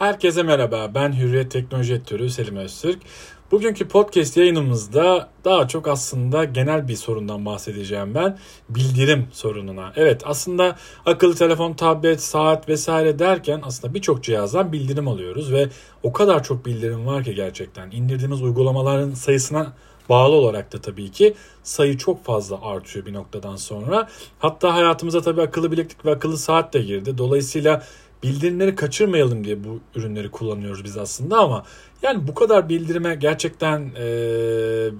Herkese merhaba, ben Hürriyet Teknoloji Editörü Selim Öztürk. Bugünkü podcast yayınımızda daha çok aslında genel bir sorundan bahsedeceğim ben. Bildirim sorununa. Evet aslında akıllı telefon, tablet, saat vesaire derken aslında birçok cihazdan bildirim alıyoruz ve o kadar çok bildirim var ki gerçekten. indirdiğimiz uygulamaların sayısına bağlı olarak da tabii ki sayı çok fazla artıyor bir noktadan sonra. Hatta hayatımıza tabii akıllı bileklik ve akıllı saat de girdi. Dolayısıyla bildirimleri kaçırmayalım diye bu ürünleri kullanıyoruz biz aslında ama yani bu kadar bildirime gerçekten e,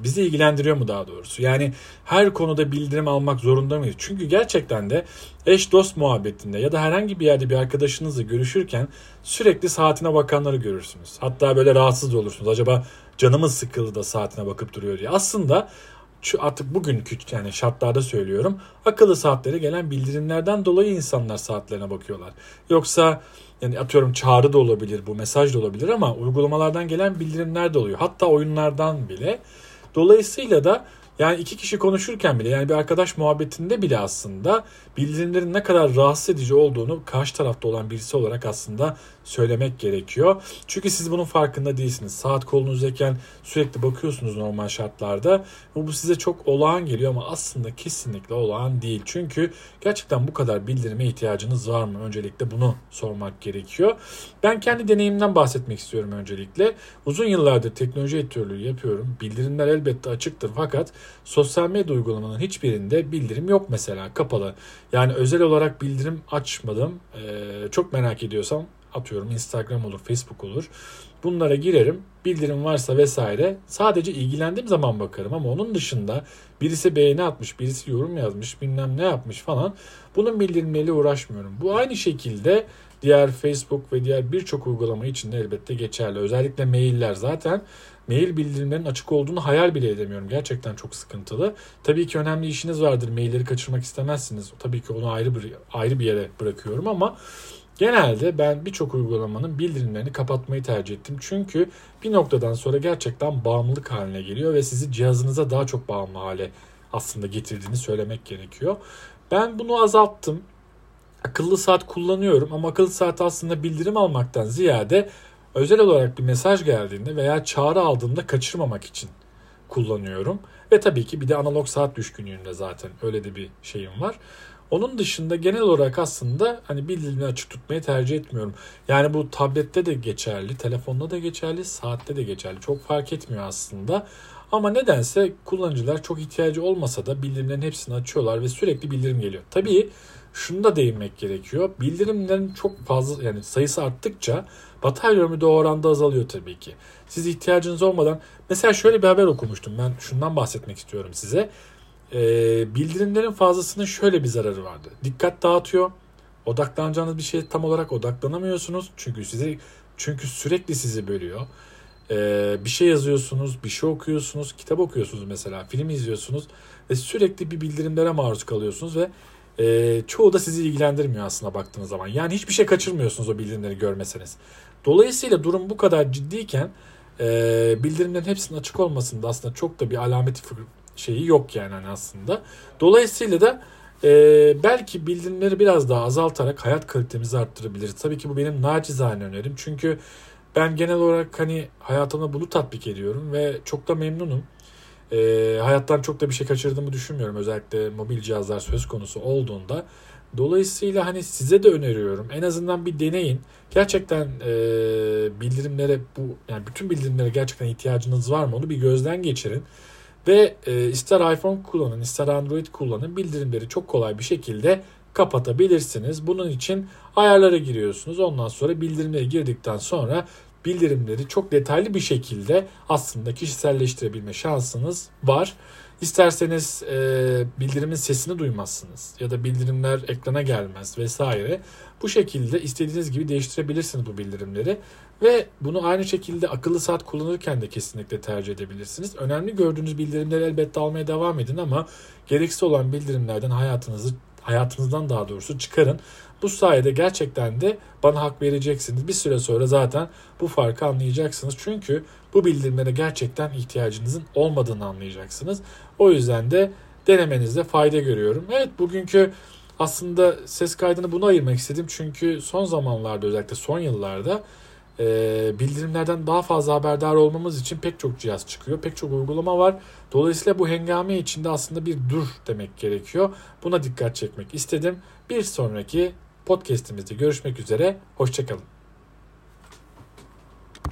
bizi ilgilendiriyor mu daha doğrusu? Yani her konuda bildirim almak zorunda mıyız? Çünkü gerçekten de eş dost muhabbetinde ya da herhangi bir yerde bir arkadaşınızla görüşürken sürekli saatine bakanları görürsünüz. Hatta böyle rahatsız olursunuz. Acaba canımız sıkıldı da saatine bakıp duruyor diye. Aslında şu artık bugünkü yani şartlarda söylüyorum. Akıllı saatlere gelen bildirimlerden dolayı insanlar saatlerine bakıyorlar. Yoksa yani atıyorum çağrı da olabilir bu mesaj da olabilir ama uygulamalardan gelen bildirimler de oluyor. Hatta oyunlardan bile. Dolayısıyla da yani iki kişi konuşurken bile yani bir arkadaş muhabbetinde bile aslında bildirimlerin ne kadar rahatsız edici olduğunu karşı tarafta olan birisi olarak aslında söylemek gerekiyor. Çünkü siz bunun farkında değilsiniz. Saat kolunuzdayken sürekli bakıyorsunuz normal şartlarda. Bu size çok olağan geliyor ama aslında kesinlikle olağan değil. Çünkü gerçekten bu kadar bildirime ihtiyacınız var mı? Öncelikle bunu sormak gerekiyor. Ben kendi deneyimimden bahsetmek istiyorum öncelikle. Uzun yıllardır teknoloji editörlüğü yapıyorum. Bildirimler elbette açıktır fakat sosyal medya uygulamanın hiçbirinde bildirim yok mesela kapalı. Yani özel olarak bildirim açmadım. Ee, çok merak ediyorsam atıyorum Instagram olur, Facebook olur. Bunlara girerim. Bildirim varsa vesaire. Sadece ilgilendiğim zaman bakarım ama onun dışında birisi beğeni atmış, birisi yorum yazmış, bilmem ne yapmış falan. Bunun bildirimleriyle uğraşmıyorum. Bu aynı şekilde diğer Facebook ve diğer birçok uygulama için de elbette geçerli. Özellikle mailler zaten mail bildirimlerinin açık olduğunu hayal bile edemiyorum. Gerçekten çok sıkıntılı. Tabii ki önemli işiniz vardır. Mailleri kaçırmak istemezsiniz. Tabii ki onu ayrı bir ayrı bir yere bırakıyorum ama Genelde ben birçok uygulamanın bildirimlerini kapatmayı tercih ettim. Çünkü bir noktadan sonra gerçekten bağımlılık haline geliyor ve sizi cihazınıza daha çok bağımlı hale aslında getirdiğini söylemek gerekiyor. Ben bunu azalttım. Akıllı saat kullanıyorum ama akıllı saat aslında bildirim almaktan ziyade özel olarak bir mesaj geldiğinde veya çağrı aldığımda kaçırmamak için kullanıyorum. Ve tabii ki bir de analog saat düşkünlüğünde zaten öyle de bir şeyim var. Onun dışında genel olarak aslında hani bildirimleri açık tutmayı tercih etmiyorum. Yani bu tablette de geçerli, telefonda da geçerli, saatte de geçerli. Çok fark etmiyor aslında. Ama nedense kullanıcılar çok ihtiyacı olmasa da bildirimlerin hepsini açıyorlar ve sürekli bildirim geliyor. Tabii şunu da değinmek gerekiyor. Bildirimlerin çok fazla yani sayısı arttıkça batarya ömrü de o oranda azalıyor tabii ki. Siz ihtiyacınız olmadan mesela şöyle bir haber okumuştum. Ben şundan bahsetmek istiyorum size. Ee, bildirimlerin fazlasının şöyle bir zararı vardı. Dikkat dağıtıyor. Odaklanacağınız bir şeye tam olarak odaklanamıyorsunuz. Çünkü sizi çünkü sürekli sizi bölüyor. Ee, bir şey yazıyorsunuz, bir şey okuyorsunuz, kitap okuyorsunuz mesela, film izliyorsunuz ve sürekli bir bildirimlere maruz kalıyorsunuz ve e, çoğu da sizi ilgilendirmiyor aslında baktığınız zaman. Yani hiçbir şey kaçırmıyorsunuz o bildirimleri görmeseniz. Dolayısıyla durum bu kadar ciddiyken e, bildirimlerin hepsinin açık olmasında aslında çok da bir alameti şeyi yok yani hani aslında. Dolayısıyla da e, belki bildirimleri biraz daha azaltarak hayat kalitemizi arttırabiliriz. Tabii ki bu benim nacizane önerim. Çünkü ben genel olarak hani hayatımda bunu tatbik ediyorum ve çok da memnunum. E, hayattan çok da bir şey kaçırdığımı düşünmüyorum. Özellikle mobil cihazlar söz konusu olduğunda. Dolayısıyla hani size de öneriyorum. En azından bir deneyin. Gerçekten e, bildirimlere bu yani bütün bildirimlere gerçekten ihtiyacınız var mı onu bir gözden geçirin. Ve e, ister iPhone kullanın ister Android kullanın bildirimleri çok kolay bir şekilde kapatabilirsiniz. Bunun için ayarlara giriyorsunuz. Ondan sonra bildirimleri girdikten sonra bildirimleri çok detaylı bir şekilde aslında kişiselleştirebilme şansınız var. İsterseniz e, bildirimin sesini duymazsınız ya da bildirimler ekrana gelmez vesaire. Bu şekilde istediğiniz gibi değiştirebilirsiniz bu bildirimleri ve bunu aynı şekilde akıllı saat kullanırken de kesinlikle tercih edebilirsiniz. Önemli gördüğünüz bildirimleri elbette almaya devam edin ama gereksiz olan bildirimlerden hayatınızı hayatınızdan daha doğrusu çıkarın. Bu sayede gerçekten de bana hak vereceksiniz. Bir süre sonra zaten bu farkı anlayacaksınız. Çünkü bu bildirimlere gerçekten ihtiyacınızın olmadığını anlayacaksınız. O yüzden de denemenizde fayda görüyorum. Evet bugünkü aslında ses kaydını buna ayırmak istedim. Çünkü son zamanlarda özellikle son yıllarda e, bildirimlerden daha fazla haberdar olmamız için pek çok cihaz çıkıyor. Pek çok uygulama var. Dolayısıyla bu hengame içinde aslında bir dur demek gerekiyor. Buna dikkat çekmek istedim. Bir sonraki podcast'imizde görüşmek üzere. Hoşçakalın.